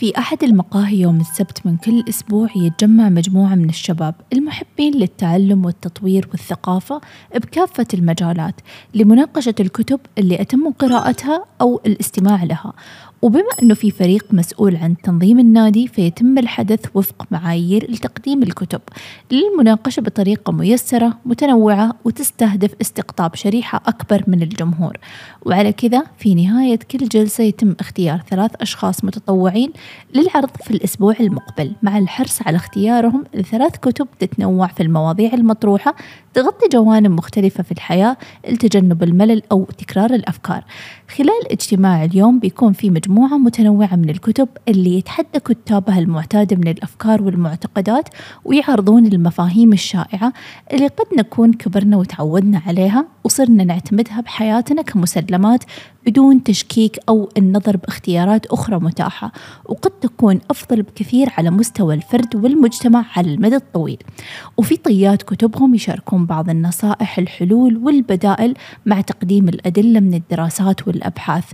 في أحد المقاهي يوم السبت من كل أسبوع يتجمع مجموعة من الشباب المحبين للتعلم والتطوير والثقافة بكافة المجالات لمناقشة الكتب اللي أتم قراءتها أو الاستماع لها. وبما أنه في فريق مسؤول عن تنظيم النادي فيتم الحدث وفق معايير لتقديم الكتب للمناقشة بطريقة ميسرة متنوعة وتستهدف استقطاب شريحة أكبر من الجمهور. وعلى كذا في نهاية كل جلسة يتم اختيار ثلاث أشخاص متطوعين للعرض في الأسبوع المقبل. مع الحرص على اختيارهم لثلاث كتب تتنوع في المواضيع المطروحة تغطي جوانب مختلفة في الحياة لتجنب الملل أو تكرار الأفكار. خلال اجتماع اليوم بيكون في مجموعة متنوعة من الكتب اللي يتحدى كتابها المعتادة من الأفكار والمعتقدات ويعرضون المفاهيم الشائعة اللي قد نكون كبرنا وتعودنا عليها وصرنا نعتمدها بحياتنا كمسلمات بدون تشكيك أو النظر باختيارات أخرى متاحة وقد تكون أفضل بكثير على مستوى الفرد والمجتمع على المدى الطويل. وفي طيات كتبهم يشاركون بعض النصائح الحلول والبدائل مع تقديم الأدلة من الدراسات والأبحاث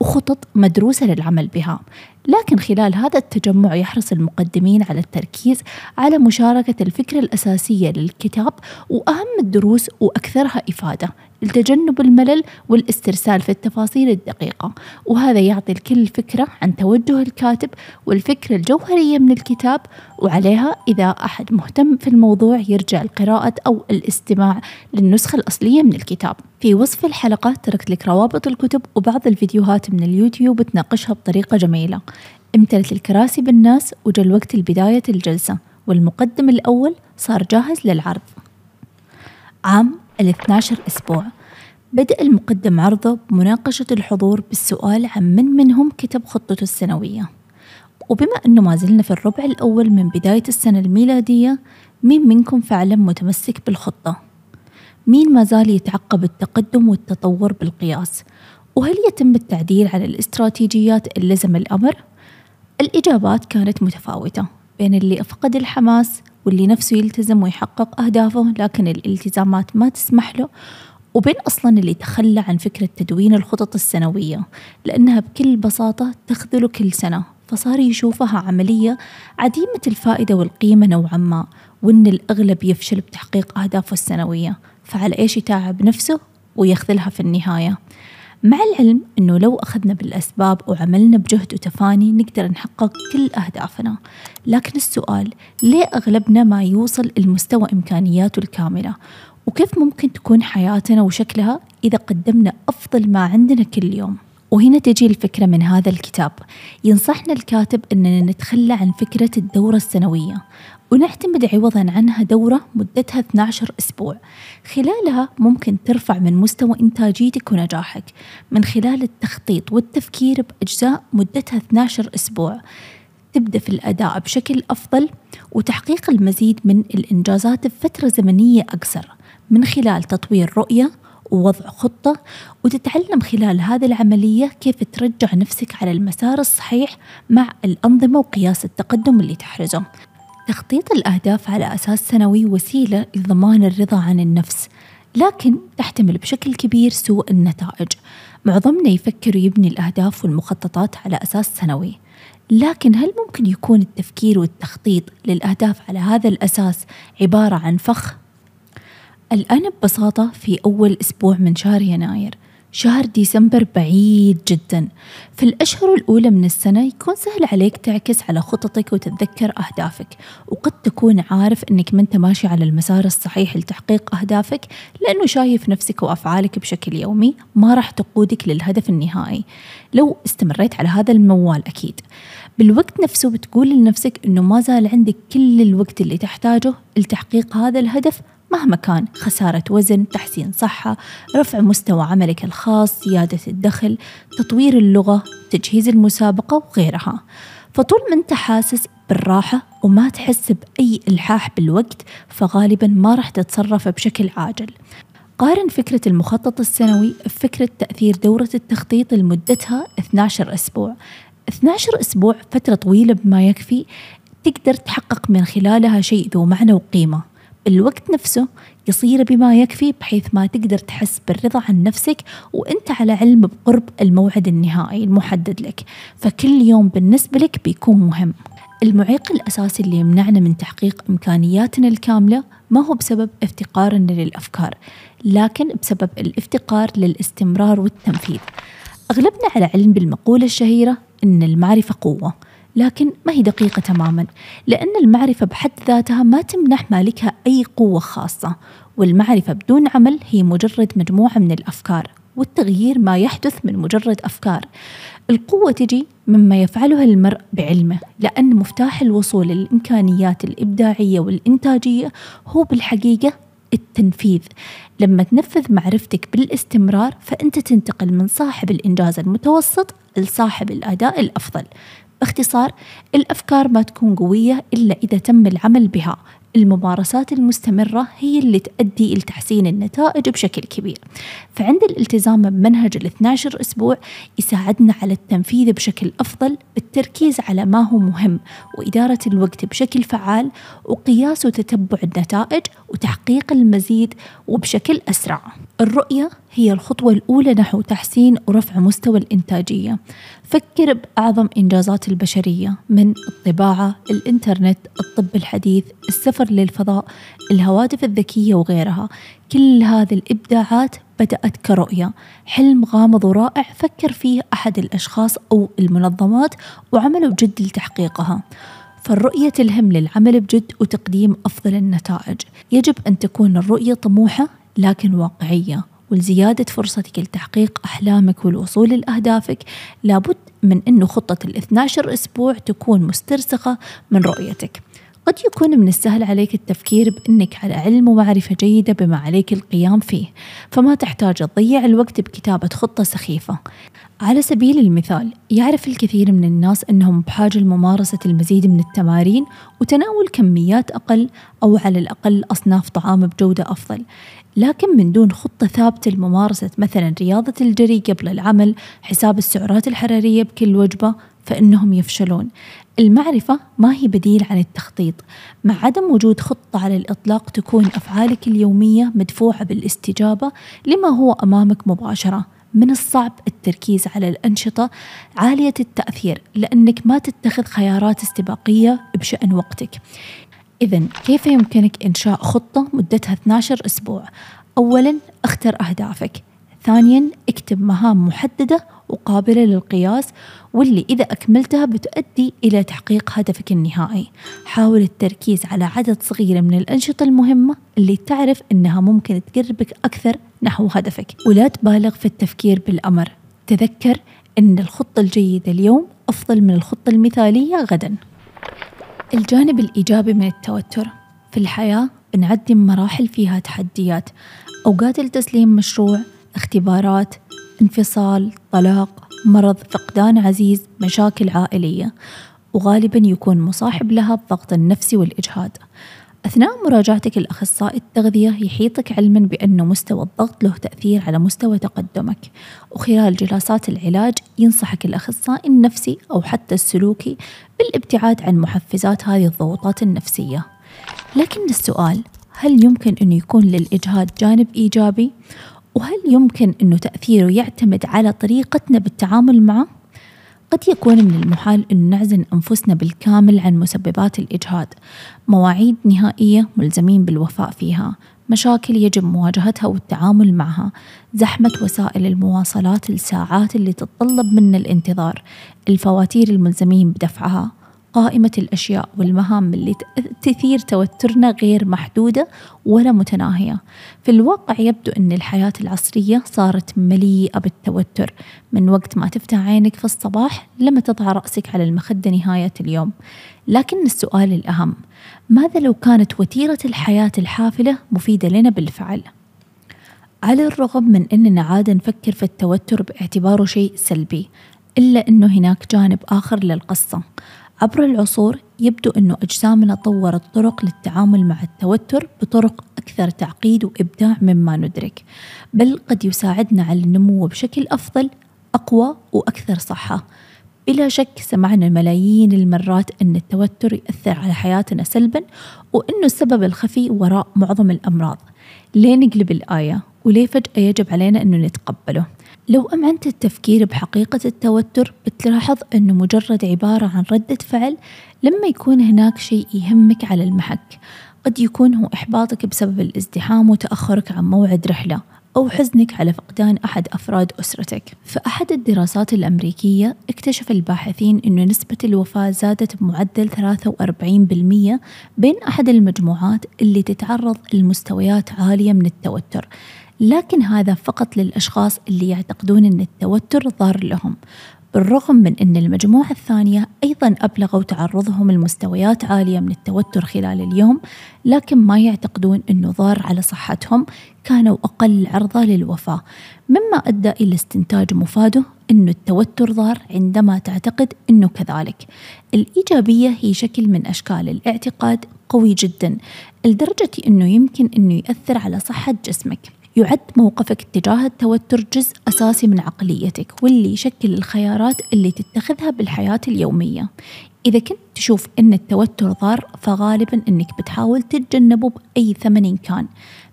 وخطط مدروسة للعمل بها. لكن خلال هذا التجمع يحرص المقدمين على التركيز على مشاركة الفكرة الأساسية للكتاب وأهم الدروس وأكثرها إفادة. لتجنب الملل والاسترسال في التفاصيل الدقيقة. وهذا يعطي الكل فكرة عن توجه الكاتب والفكرة الجوهرية من الكتاب وعليها إذا أحد مهتم في الموضوع يرجع القراءة أو الاستماع للنسخة الأصلية من الكتاب. في وصف الحلقة تركت لك روابط الكتب وبعض الفيديوهات من اليوتيوب تناقشها بطريقة جميلة. امتلت الكراسي بالناس وجا وقت البداية الجلسة والمقدم الأول صار جاهز للعرض. عام ال 12 أسبوع بدأ المقدم عرضه بمناقشة الحضور بالسؤال عن من منهم كتب خطته السنوية وبما أنه ما زلنا في الربع الأول من بداية السنة الميلادية مين منكم فعلا متمسك بالخطة؟ مين ما زال يتعقب التقدم والتطور بالقياس؟ وهل يتم التعديل على الاستراتيجيات اللي لزم الأمر؟ الإجابات كانت متفاوتة بين اللي أفقد الحماس واللي نفسه يلتزم ويحقق أهدافه لكن الالتزامات ما تسمح له. وبين أصلا اللي تخلى عن فكرة تدوين الخطط السنوية لأنها بكل بساطة تخذله كل سنة فصار يشوفها عملية عديمة الفائدة والقيمة نوعا ما وإن الأغلب يفشل بتحقيق أهدافه السنوية. فعلى إيش يتعب نفسه ويخذلها في النهاية؟ مع العلم أنه لو أخذنا بالأسباب وعملنا بجهد وتفاني نقدر نحقق كل أهدافنا. لكن السؤال ليه أغلبنا ما يوصل لمستوى إمكانياته الكاملة؟ وكيف ممكن تكون حياتنا وشكلها إذا قدمنا أفضل ما عندنا كل يوم؟ وهنا تجي الفكرة من هذا الكتاب. ينصحنا الكاتب أننا نتخلى عن فكرة الدورة السنوية. ونعتمد عوضا عنها دورة مدتها 12 أسبوع. خلالها ممكن ترفع من مستوى إنتاجيتك ونجاحك. من خلال التخطيط والتفكير بأجزاء مدتها 12 أسبوع. تبدأ في الأداء بشكل أفضل وتحقيق المزيد من الإنجازات بفترة زمنية أقصر. من خلال تطوير رؤية ووضع خطة وتتعلم خلال هذه العملية كيف ترجع نفسك على المسار الصحيح مع الأنظمة وقياس التقدم اللي تحرزه. تخطيط الأهداف على أساس سنوي وسيلة لضمان الرضا عن النفس لكن تحتمل بشكل كبير سوء النتائج. معظمنا يفكر يبني الأهداف والمخططات على أساس سنوي. لكن هل ممكن يكون التفكير والتخطيط للأهداف على هذا الأساس عبارة عن فخ؟ الآن ببساطة في أول أسبوع من شهر يناير. شهر ديسمبر بعيد جدا. في الأشهر الأولى من السنة يكون سهل عليك تعكس على خططك وتتذكر أهدافك. وقد تكون عارف أنك ما أنت ماشي على المسار الصحيح لتحقيق أهدافك لأنه شايف نفسك وأفعالك بشكل يومي ما راح تقودك للهدف النهائي. لو استمريت على هذا الموال أكيد. بالوقت نفسه بتقول لنفسك أنه ما زال عندك كل الوقت اللي تحتاجه لتحقيق هذا الهدف مهما كان خسارة وزن، تحسين صحة، رفع مستوى عملك الخاص، زيادة الدخل، تطوير اللغة، تجهيز المسابقة وغيرها. فطول ما انت حاسس بالراحة وما تحس بأي إلحاح بالوقت فغالبا ما راح تتصرف بشكل عاجل. قارن فكرة المخطط السنوي بفكرة تأثير دورة التخطيط لمدتها 12 أسبوع 12 أسبوع فترة طويلة بما يكفي تقدر تحقق من خلالها شيء ذو معنى وقيمة الوقت نفسه يصير بما يكفي بحيث ما تقدر تحس بالرضا عن نفسك وانت على علم بقرب الموعد النهائي المحدد لك. فكل يوم بالنسبة لك بيكون مهم. المعيق الأساسي اللي يمنعنا من تحقيق إمكانياتنا الكاملة ما هو بسبب افتقارنا للأفكار لكن بسبب الافتقار للاستمرار والتنفيذ. أغلبنا على علم بالمقولة الشهيرة إن المعرفة قوة. لكن ما هي دقيقة تماما؟ لأن المعرفة بحد ذاتها ما تمنح مالكها أي قوة خاصة والمعرفة بدون عمل هي مجرد مجموعة من الأفكار والتغيير ما يحدث من مجرد أفكار. القوة تجي مما يفعله المرء بعلمه لأن مفتاح الوصول للإمكانيات الإبداعية والإنتاجية هو بالحقيقة التنفيذ. لما تنفذ معرفتك بالاستمرار فأنت تنتقل من صاحب الإنجاز المتوسط لصاحب الأداء الأفضل. باختصار الأفكار ما تكون قوية إلا إذا تم العمل بها. الممارسات المستمرة هي اللي تؤدي إلى تحسين النتائج بشكل كبير. فعند الالتزام بمنهج ال 12 أسبوع يساعدنا على التنفيذ بشكل أفضل بالتركيز على ما هو مهم وإدارة الوقت بشكل فعال وقياس وتتبع النتائج وتحقيق المزيد وبشكل أسرع. الرؤية هي الخطوة الأولى نحو تحسين ورفع مستوى الإنتاجية. فكر بأعظم إنجازات البشرية من الطباعة، الإنترنت، الطب الحديث، السفر للفضاء، الهواتف الذكية وغيرها. كل هذه الإبداعات بدأت كرؤية. حلم غامض ورائع فكر فيه أحد الأشخاص أو المنظمات وعملوا بجد لتحقيقها. فالرؤية تلهم للعمل بجد وتقديم أفضل النتائج. يجب أن تكون الرؤية طموحة لكن واقعية. ولزيادة فرصتك لتحقيق أحلامك والوصول لأهدافك لابد من أنه خطة ال 12 أسبوع تكون مسترسخة من رؤيتك. قد يكون من السهل عليك التفكير بأنك على علم ومعرفة جيدة بما عليك القيام فيه فما تحتاج تضيع الوقت بكتابة خطة سخيفة. على سبيل المثال يعرف الكثير من الناس أنهم بحاجة لممارسة المزيد من التمارين وتناول كميات أقل أو على الأقل أصناف طعام بجودة أفضل. لكن من دون خطة ثابتة لممارسة مثلا رياضة الجري قبل العمل حساب السعرات الحرارية بكل وجبة فإنهم يفشلون. المعرفة ما هي بديل عن التخطيط. مع عدم وجود خطة على الإطلاق تكون أفعالك اليومية مدفوعة بالاستجابة لما هو أمامك مباشرة. من الصعب التركيز على الأنشطة عالية التأثير لأنك ما تتخذ خيارات استباقية بشأن وقتك. إذا كيف يمكنك إنشاء خطة مدتها 12 أسبوع؟ أولا اختر أهدافك. ثانيا اكتب مهام محددة وقابلة للقياس واللي إذا أكملتها بتؤدي إلى تحقيق هدفك النهائي. حاول التركيز على عدد صغير من الأنشطة المهمة اللي تعرف أنها ممكن تقربك أكثر نحو هدفك. ولا تبالغ في التفكير بالأمر. تذكر أن الخطة الجيدة اليوم أفضل من الخطة المثالية غدا. الجانب الإيجابي من التوتر. في الحياة بنعدي مراحل فيها تحديات. أوقات التسليم مشروع اختبارات انفصال طلاق مرض فقدان عزيز مشاكل عائلية وغالبا يكون مصاحب لها الضغط النفسي والإجهاد. أثناء مراجعتك لأخصائي التغذية يحيطك علما بأن مستوى الضغط له تأثير على مستوى تقدمك وخلال جلسات العلاج ينصحك الأخصائي النفسي أو حتى السلوكي بالابتعاد عن محفزات هذه الضغوطات النفسية لكن السؤال هل يمكن أن يكون للإجهاد جانب إيجابي؟ وهل يمكن أنه تأثيره يعتمد على طريقتنا بالتعامل معه؟ قد يكون من المحال أن نعزل أنفسنا بالكامل عن مسببات الإجهاد مواعيد نهائية ملزمين بالوفاء فيها. مشاكل يجب مواجهتها والتعامل معها. زحمة وسائل المواصلات الساعات اللي تتطلب منا الانتظار. الفواتير الملزمين بدفعها. قائمة الأشياء والمهام اللي تثير توترنا غير محدودة ولا متناهية. في الواقع يبدو أن الحياة العصرية صارت مليئة بالتوتر. من وقت ما تفتح عينك في الصباح لما تضع رأسك على المخدة نهاية اليوم. لكن السؤال الأهم ماذا لو كانت وتيرة الحياة الحافلة مفيدة لنا بالفعل؟ على الرغم من أننا عادة نفكر في التوتر باعتباره شيء سلبي إلا أنه هناك جانب آخر للقصة. عبر العصور يبدو أن أجسامنا طورت طرق للتعامل مع التوتر بطرق أكثر تعقيد وإبداع مما ندرك بل قد يساعدنا على النمو بشكل أفضل أقوى وأكثر صحة. بلا شك سمعنا ملايين المرات أن التوتر يأثر على حياتنا سلبا وأنه السبب الخفي وراء معظم الأمراض. ليه نقلب الآية؟ وليه فجأة يجب علينا أنه نتقبله؟ لو أمعنت التفكير بحقيقة التوتر بتلاحظ أنه مجرد عبارة عن ردة فعل لما يكون هناك شيء يهمك على المحك. قد يكون هو إحباطك بسبب الازدحام وتأخرك عن موعد رحلة أو حزنك على فقدان أحد أفراد أسرتك. في أحد الدراسات الأمريكية اكتشف الباحثين أن نسبة الوفاة زادت بمعدل 43% بين أحد المجموعات اللي تتعرض لمستويات عالية من التوتر. لكن هذا فقط للأشخاص اللي يعتقدون أن التوتر ضار لهم. بالرغم من أن المجموعة الثانية أيضا أبلغوا تعرضهم لمستويات عالية من التوتر خلال اليوم لكن ما يعتقدون أنه ضار على صحتهم كانوا أقل عرضة للوفاة. مما أدى إلى استنتاج مفاده أن التوتر ضار عندما تعتقد أنه كذلك. الإيجابية هي شكل من أشكال الاعتقاد قوي جدا لدرجة أنه يمكن أنه يأثر على صحة جسمك. يعد موقفك تجاه التوتر جزء أساسي من عقليتك واللي يشكل الخيارات اللي تتخذها بالحياة اليومية. إذا كنت تشوف أن التوتر ضار فغالبا أنك بتحاول تتجنبه بأي ثمن كان.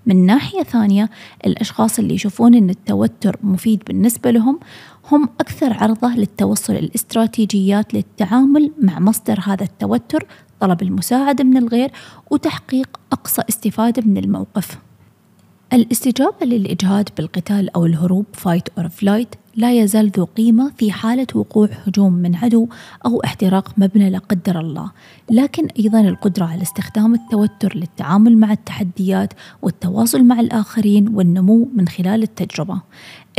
من ناحية ثانية الأشخاص اللي يشوفون أن التوتر مفيد بالنسبة لهم هم أكثر عرضة للتوصل الاستراتيجيات للتعامل مع مصدر هذا التوتر طلب المساعدة من الغير وتحقيق أقصى استفادة من الموقف. الاستجابة للإجهاد بالقتال أو الهروب fight or flight لا يزال ذو قيمة في حالة وقوع هجوم من عدو أو احتراق مبنى لا قدر الله، لكن أيضا القدرة على استخدام التوتر للتعامل مع التحديات والتواصل مع الآخرين والنمو من خلال التجربة.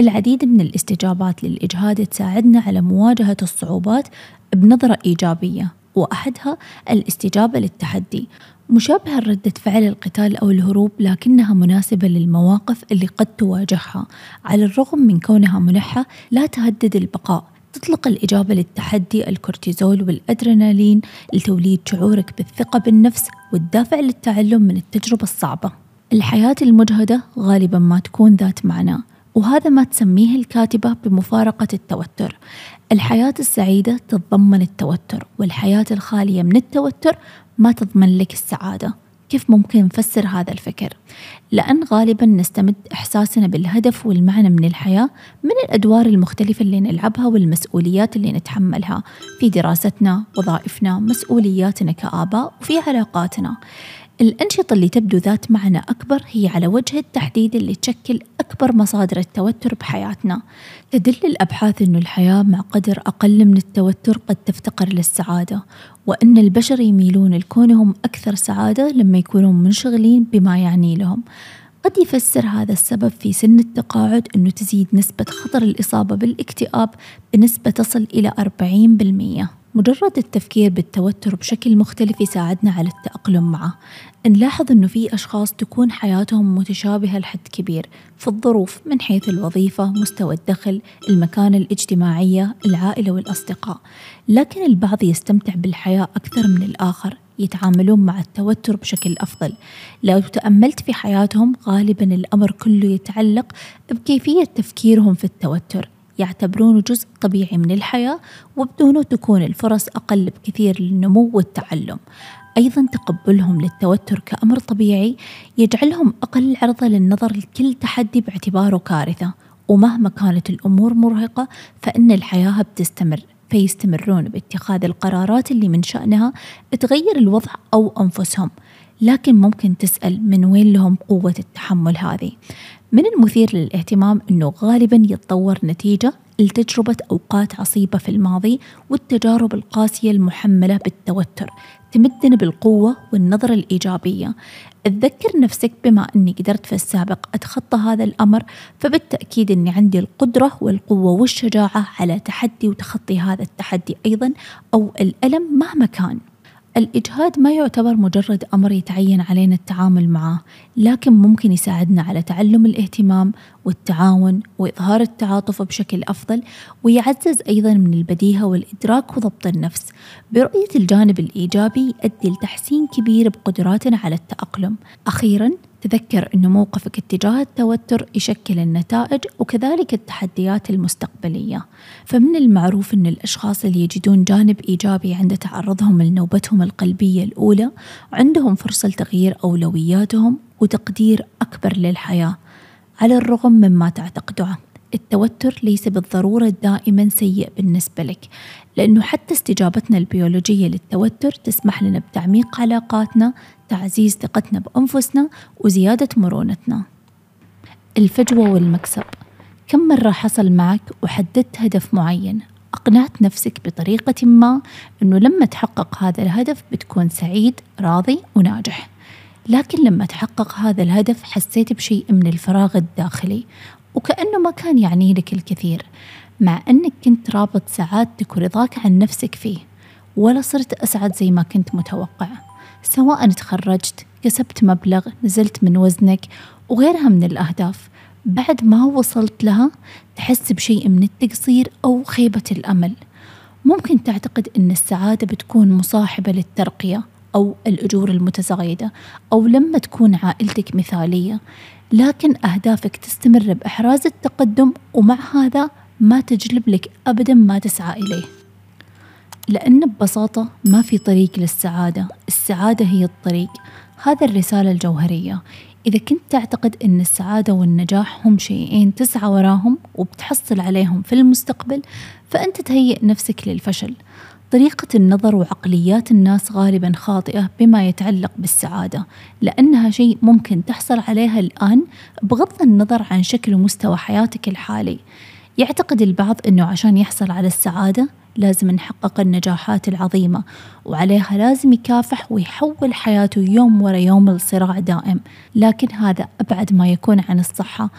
العديد من الاستجابات للإجهاد تساعدنا على مواجهة الصعوبات بنظرة إيجابية، وأحدها الاستجابة للتحدي، مشابهة لردة فعل القتال أو الهروب لكنها مناسبة للمواقف اللي قد تواجهها. على الرغم من كونها ملحة لا تهدد البقاء. تطلق الإجابة للتحدي الكورتيزول والأدرينالين لتوليد شعورك بالثقة بالنفس والدافع للتعلم من التجربة الصعبة. الحياة المجهدة غالبا ما تكون ذات معنى وهذا ما تسميه الكاتبة بمفارقة التوتر. الحياة السعيدة تتضمن التوتر والحياة الخالية من التوتر ما تضمن لك السعادة كيف ممكن نفسر هذا الفكر؟ لأن غالبا نستمد إحساسنا بالهدف والمعنى من الحياة من الأدوار المختلفة اللي نلعبها والمسؤوليات اللي نتحملها في دراستنا، وظائفنا، مسؤولياتنا كآباء وفي علاقاتنا. الأنشطة اللي تبدو ذات معنى أكبر هي على وجه التحديد اللي تشكل أكبر مصادر التوتر بحياتنا. تدل الأبحاث أن الحياة مع قدر أقل من التوتر قد تفتقر للسعادة وأن البشر يميلون لكونهم أكثر سعادة لما يكونون منشغلين بما يعني لهم. قد يفسر هذا السبب في سن التقاعد أنه تزيد نسبة خطر الإصابة بالاكتئاب بنسبة تصل إلى 40% مجرد التفكير بالتوتر بشكل مختلف يساعدنا على التأقلم معه. نلاحظ أنه في أشخاص تكون حياتهم متشابهة لحد كبير في الظروف من حيث الوظيفة مستوى الدخل المكانة الاجتماعية العائلة والأصدقاء. لكن البعض يستمتع بالحياة أكثر من الآخر يتعاملون مع التوتر بشكل أفضل. لو تأملت في حياتهم غالبا الأمر كله يتعلق بكيفية تفكيرهم في التوتر. يعتبرونه جزء طبيعي من الحياة وبدونه تكون الفرص أقل بكثير للنمو والتعلم. أيضا تقبلهم للتوتر كأمر طبيعي يجعلهم أقل عرضة للنظر لكل تحدي باعتباره كارثة. ومهما كانت الأمور مرهقة فإن الحياة بتستمر فيستمرون باتخاذ القرارات اللي من شأنها تغير الوضع أو أنفسهم. لكن ممكن تسأل من وين لهم قوة التحمل هذه؟ من المثير للاهتمام أنه غالبا يتطور نتيجة لتجربة أوقات عصيبة في الماضي والتجارب القاسية المحملة بالتوتر تمدنا بالقوة والنظرة الإيجابية. أتذكر نفسك بما أني قدرت في السابق أتخطى هذا الأمر فبالتأكيد أني عندي القدرة والقوة والشجاعة على تحدي وتخطي هذا التحدي أيضا أو الألم مهما كان. الإجهاد ما يعتبر مجرد أمر يتعين علينا التعامل معه، لكن ممكن يساعدنا على تعلم الاهتمام والتعاون وإظهار التعاطف بشكل أفضل ويعزز أيضا من البديهة والإدراك وضبط النفس. برؤية الجانب الإيجابي يؤدي لتحسين كبير بقدراتنا على التأقلم. أخيرا تذكر أن موقفك اتجاه التوتر يشكل النتائج وكذلك التحديات المستقبلية. فمن المعروف أن الأشخاص اللي يجدون جانب إيجابي عند تعرضهم لنوبتهم القلبية الأولى عندهم فرصة لتغيير أولوياتهم وتقدير أكبر للحياة. على الرغم مما تعتقده. التوتر ليس بالضرورة دائما سيء بالنسبة لك لأنه حتى استجابتنا البيولوجية للتوتر تسمح لنا بتعميق علاقاتنا تعزيز ثقتنا بأنفسنا وزيادة مرونتنا. الفجوة والمكسب. كم مرة حصل معك وحددت هدف معين؟ أقنعت نفسك بطريقة ما أنه لما تحقق هذا الهدف بتكون سعيد راضي وناجح. لكن لما تحقق هذا الهدف حسيت بشيء من الفراغ الداخلي وكأنه ما كان يعني لك الكثير مع أنك كنت رابط سعادتك ورضاك عن نفسك فيه ولا صرت أسعد زي ما كنت متوقع. سواء تخرجت كسبت مبلغ نزلت من وزنك وغيرها من الأهداف بعد ما وصلت لها تحس بشيء من التقصير أو خيبة الأمل. ممكن تعتقد أن السعادة بتكون مصاحبة للترقية أو الأجور المتزايدة أو لما تكون عائلتك مثالية. لكن أهدافك تستمر بإحراز التقدم ومع هذا ما تجلب لك أبدا ما تسعى إليه. لأن ببساطة ما في طريق للسعادة. السعادة هي الطريق. هذا الرسالة الجوهرية. إذا كنت تعتقد أن السعادة والنجاح هم شيئين تسعى وراهم وبتحصل عليهم في المستقبل فأنت تهيئ نفسك للفشل. طريقة النظر وعقليات الناس غالبا خاطئة بما يتعلق بالسعادة لأنها شيء ممكن تحصل عليها الآن بغض النظر عن شكل ومستوى حياتك الحالي. يعتقد البعض أنه عشان يحصل على السعادة لازم نحقق النجاحات العظيمة وعليها لازم يكافح ويحول حياته يوم ورا يوم لصراع دائم. لكن هذا أبعد ما يكون عن الصحة.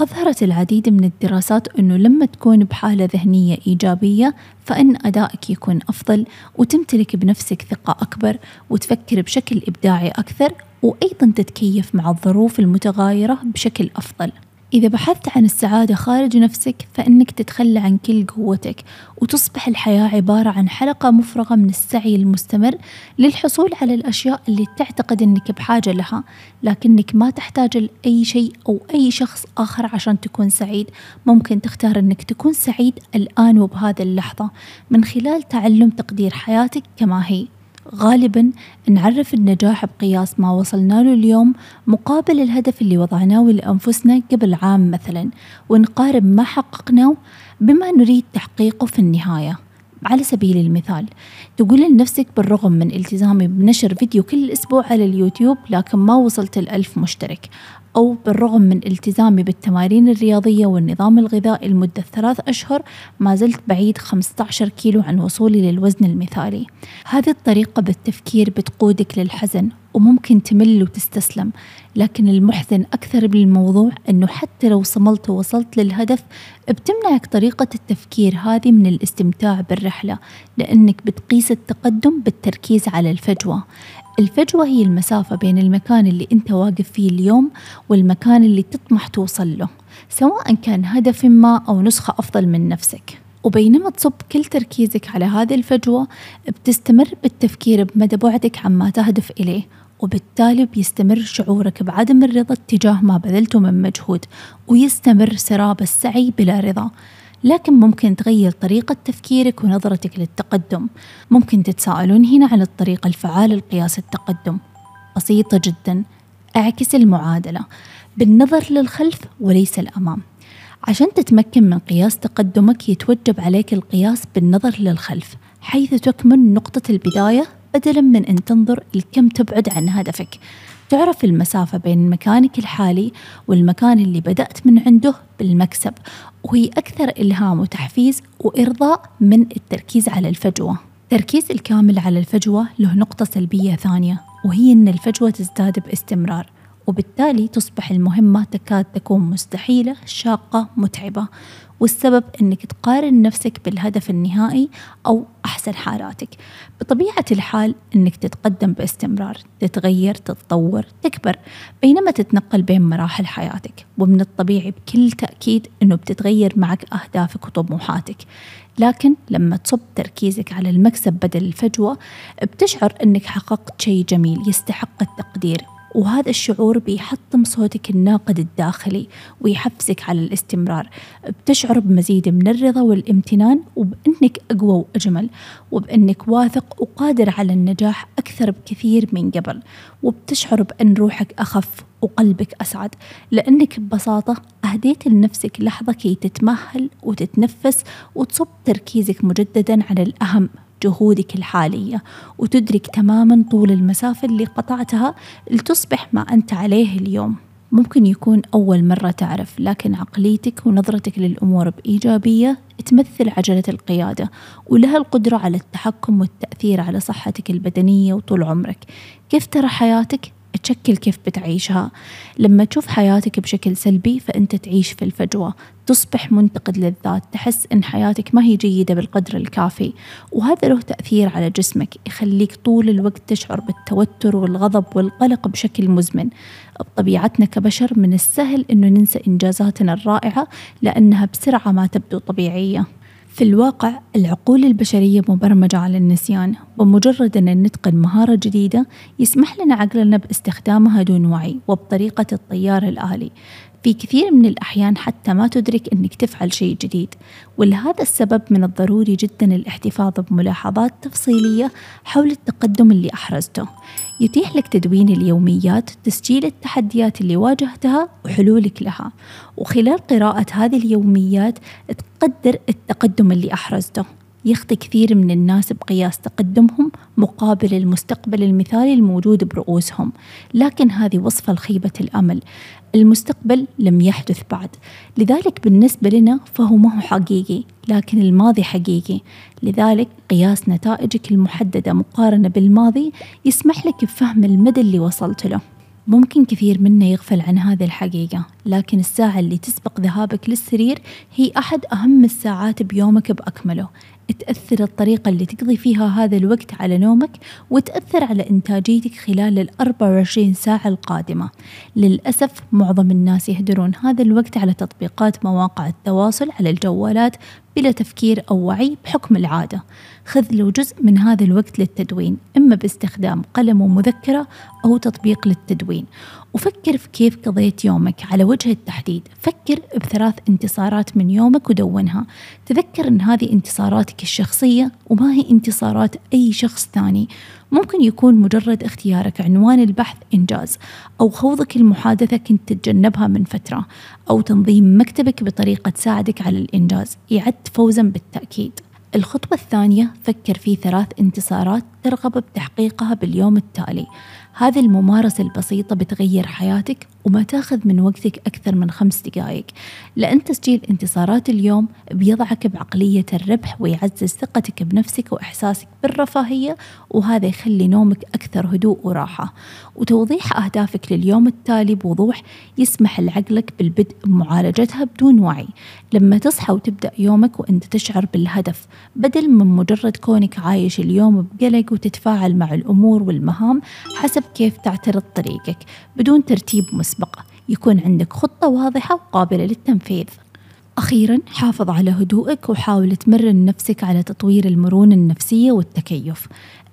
أظهرت العديد من الدراسات أنه لما تكون بحالة ذهنية إيجابية فإن أدائك يكون أفضل وتمتلك بنفسك ثقة أكبر وتفكر بشكل إبداعي أكثر وأيضا تتكيف مع الظروف المتغايرة بشكل أفضل. إذا بحثت عن السعادة خارج نفسك فإنك تتخلى عن كل قوتك وتصبح الحياة عبارة عن حلقة مفرغة من السعي المستمر للحصول على الأشياء اللي تعتقد إنك بحاجة لها لكنك ما تحتاج لأي شيء أو أي شخص آخر عشان تكون سعيد. ممكن تختار إنك تكون سعيد الآن وبهذه اللحظة من خلال تعلم تقدير حياتك كما هي. غالبا نعرف النجاح بقياس ما وصلنا له اليوم مقابل الهدف اللي وضعناه لأنفسنا قبل عام مثلا ونقارب ما حققناه بما نريد تحقيقه في النهاية. على سبيل المثال تقول لنفسك بالرغم من التزامي بنشر فيديو كل أسبوع على اليوتيوب لكن ما وصلت الألف مشترك. أو بالرغم من التزامي بالتمارين الرياضية والنظام الغذائي لمدة ثلاث أشهر ما زلت بعيد 15 كيلو عن وصولي للوزن المثالي. هذه الطريقة بالتفكير بتقودك للحزن وممكن تمل وتستسلم لكن المحزن أكثر بالموضوع أنه حتى لو صملت ووصلت للهدف بتمنعك طريقة التفكير هذه من الاستمتاع بالرحلة لأنك بتقيس التقدم بالتركيز على الفجوة. الفجوة هي المسافة بين المكان اللي أنت واقف فيه اليوم والمكان اللي تطمح توصل له سواء كان هدف ما أو نسخة أفضل من نفسك. وبينما تصب كل تركيزك على هذه الفجوة بتستمر بالتفكير بمدى بعدك عما تهدف إليه وبالتالي بيستمر شعورك بعدم الرضا تجاه ما بذلته من مجهود ويستمر سراب السعي بلا رضا. لكن ممكن تغير طريقة تفكيرك ونظرتك للتقدم. ممكن تتساءلون هنا عن الطريقة الفعالة لقياس التقدم. بسيطة جدا. اعكس المعادلة. بالنظر للخلف وليس الأمام. عشان تتمكن من قياس تقدمك يتوجب عليك القياس بالنظر للخلف حيث تكمن نقطة البداية بدلا من أن تنظر لكم تبعد عن هدفك. تعرف المسافة بين مكانك الحالي والمكان اللي بدأت من عنده بالمكسب وهي أكثر إلهام وتحفيز وإرضاء من التركيز على الفجوة. التركيز الكامل على الفجوة له نقطة سلبية ثانية وهي أن الفجوة تزداد باستمرار وبالتالي تصبح المهمة تكاد تكون مستحيلة شاقة متعبة. والسبب أنك تقارن نفسك بالهدف النهائي أحسن أحسن حالاتك بطبيعة الحال أنك تتقدم باستمرار تتغير تتطور تكبر بينما تتنقل بين مراحل حياتك. ومن الطبيعي بكل تأكيد أنه بتتغير معك أهدافك وطموحاتك. لكن لما تصب تركيزك على المكسب بدل الفجوة بتشعر أنك حققت شيء جميل يستحق التقدير. وهذا الشعور بيحطم صوتك الناقد الداخلي ويحفزك على الاستمرار. بتشعر بمزيد من الرضا والامتنان وبأنك أقوى وأجمل وبأنك واثق وقادر على النجاح أكثر بكثير من قبل. وبتشعر بأن روحك أخف وقلبك أسعد لأنك ببساطة أهديت لنفسك لحظة كي تتمهل وتتنفس وتصب تركيزك مجددا على الأهم. جهودك الحالية وتدرك تماما طول المسافة اللي قطعتها لتصبح ما أنت عليه اليوم. ممكن يكون أول مرة تعرف لكن عقليتك ونظرتك للأمور بإيجابية تمثل عجلة القيادة ولها القدرة على التحكم والتأثير على صحتك البدنية وطول عمرك. كيف ترى حياتك؟ تشكل كيف بتعيشها. لما تشوف حياتك بشكل سلبي فأنت تعيش في الفجوة. تصبح منتقد للذات تحس أن حياتك ما هي جيدة بالقدر الكافي. وهذا له تأثير على جسمك يخليك طول الوقت تشعر بالتوتر والغضب والقلق بشكل مزمن. بطبيعتنا كبشر من السهل أنه ننسى إنجازاتنا الرائعة لأنها بسرعة ما تبدو طبيعية. في الواقع العقول البشرية مبرمجة على النسيان بمجرد أن نتقن مهارة جديدة يسمح لنا عقلنا باستخدامها دون وعي وبطريقة الطيار الآلي. في كثير من الأحيان حتى ما تدرك أنك تفعل شيء جديد ولهذا السبب من الضروري جدا الاحتفاظ بملاحظات تفصيلية حول التقدم اللي أحرزته. يتيح لك تدوين اليوميات تسجيل التحديات اللي واجهتها وحلولك لها. وخلال قراءة هذه اليوميات تقدر التقدم اللي أحرزته. يخطي كثير من الناس بقياس تقدمهم مقابل المستقبل المثالي الموجود برؤوسهم لكن هذه وصفة لخيبة الأمل. المستقبل لم يحدث بعد. لذلك بالنسبة لنا فهو ما هو حقيقي لكن الماضي حقيقي. لذلك قياس نتائجك المحددة مقارنة بالماضي يسمح لك بفهم المدى اللي وصلت له. ممكن كثير منا يغفل عن هذه الحقيقة لكن الساعة اللي تسبق ذهابك للسرير هي أحد أهم الساعات بيومك بأكمله. تأثر الطريقة اللي تقضي فيها هذا الوقت على نومك وتأثر على إنتاجيتك خلال ال 24 ساعة القادمة. للأسف معظم الناس يهدرون هذا الوقت على تطبيقات مواقع التواصل على الجوالات بلا تفكير أو وعي بحكم العادة. خذ له جزء من هذا الوقت للتدوين إما باستخدام قلم ومذكرة أو تطبيق للتدوين. وفكر في كيف قضيت يومك على وجه التحديد. فكر بثلاث انتصارات من يومك ودونها. تذكر أن هذه انتصاراتك الشخصية وما هي انتصارات أي شخص ثاني. ممكن يكون مجرد اختيارك عنوان البحث إنجاز أو خوضك المحادثة كنت تتجنبها من فترة أو تنظيم مكتبك بطريقة تساعدك على الإنجاز يعد فوزا بالتأكيد. الخطوة الثانية فكر في ثلاث انتصارات ترغب بتحقيقها باليوم التالي. هذه الممارسة البسيطة بتغير حياتك وما تاخذ من وقتك أكثر من خمس دقائق. لأن تسجيل انتصارات اليوم بيضعك بعقلية الربح ويعزز ثقتك بنفسك وإحساسك بالرفاهية وهذا يخلي نومك أكثر هدوء وراحة. وتوضيح أهدافك لليوم التالي بوضوح يسمح لعقلك بالبدء بمعالجتها بدون وعي. لما تصحى وتبدأ يومك وأنت تشعر بالهدف بدل من مجرد كونك عايش اليوم بقلق وتتفاعل مع الأمور والمهام حسب كيف تعترض طريقك بدون ترتيب مسبق. يكون عندك خطة واضحة وقابلة للتنفيذ. أخيرا حافظ على هدوءك وحاول تمرن نفسك على تطوير المرونة النفسية والتكيف.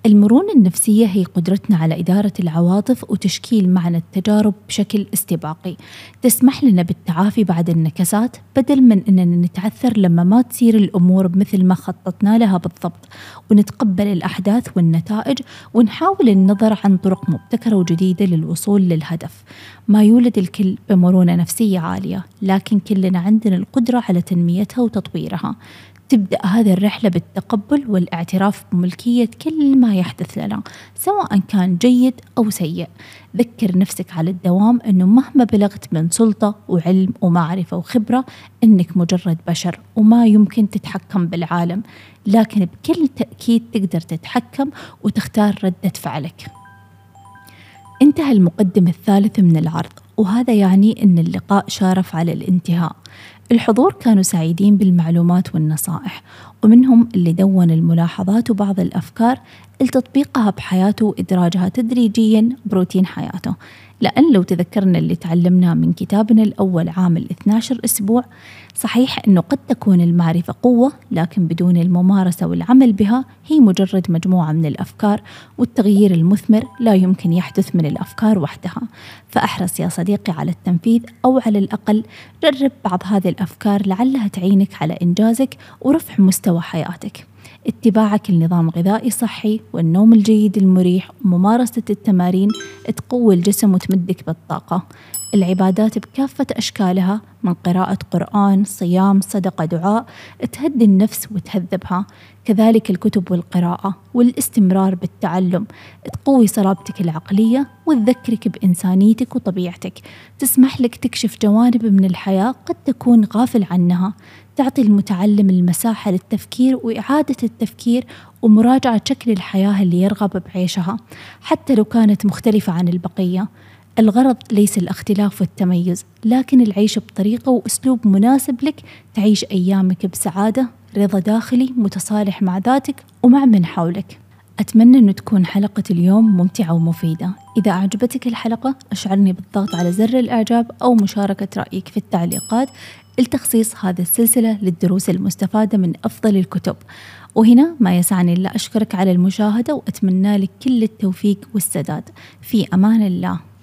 المرونة النفسية هي قدرتنا على إدارة العواطف وتشكيل معنى التجارب بشكل استباقي. تسمح لنا بالتعافي بعد النكسات بدل من أننا نتعثر لما ما تصير الأمور مثل ما خططنا لها بالضبط. ونتقبل الأحداث والنتائج ونحاول النظر عن طرق مبتكرة وجديدة للوصول للهدف. ما يولد الكل بمرونة نفسية عالية لكن كلنا عندنا القدرة على تنميتها وتطويرها. تبدأ هذه الرحلة بالتقبل والاعتراف بملكية كل ما يحدث لنا سواء كان جيد أو سيء. ذكر نفسك على الدوام أنه مهما بلغت من سلطة وعلم ومعرفة وخبرة أنك مجرد بشر وما يمكن تتحكم بالعالم لكن بكل تأكيد تقدر تتحكم وتختار ردة فعلك. انتهى المقدم الثالث من العرض وهذا يعني أن اللقاء شارف على الانتهاء. الحضور كانوا سعيدين بالمعلومات والنصائح. ومنهم اللي دون الملاحظات وبعض الأفكار لتطبيقها بحياته وإدراجها تدريجيا بروتين حياته. لأن لو تذكرنا اللي تعلمناه من كتابنا الأول عام ال 12 أسبوع صحيح أنه قد تكون المعرفة قوة لكن بدون الممارسة والعمل بها هي مجرد مجموعة من الأفكار والتغيير المثمر لا يمكن يحدث من الأفكار وحدها. فأحرص يا صديقي على التنفيذ أو على الأقل جرب بعض هذه الأفكار لعلها تعينك على إنجازك ورفع مستوى حياتك. اتباعك لنظام غذائي صحي والنوم الجيد المريح وممارسة التمارين تقوي الجسم وتمدك بالطاقة. العبادات بكافة أشكالها من قراءة قرآن صيام صدقة دعاء تهدي النفس وتهذبها. كذلك الكتب والقراءة والاستمرار بالتعلم. تقوي صلابتك العقلية وتذكرك بإنسانيتك وطبيعتك. تسمح لك تكشف جوانب من الحياة قد تكون غافل عنها. تعطي المتعلم المساحة للتفكير وإعادة التفكير ومراجعة شكل الحياة اللي يرغب بعيشها. حتى لو كانت مختلفة عن البقية. الغرض ليس الاختلاف والتميز لكن العيش بطريقة وأسلوب مناسب لك تعيش أيامك بسعادة رضا داخلي متصالح مع ذاتك ومع من حولك. أتمنى أن تكون حلقة اليوم ممتعة ومفيدة. إذا أعجبتك الحلقة أشعرني بالضغط على زر الإعجاب أو مشاركة رأيك في التعليقات لتخصيص هذه السلسلة للدروس المستفادة من أفضل الكتب. وهنا ما يسعني إلا أشكرك على المشاهدة وأتمنى لك كل التوفيق والسداد. في أمان الله.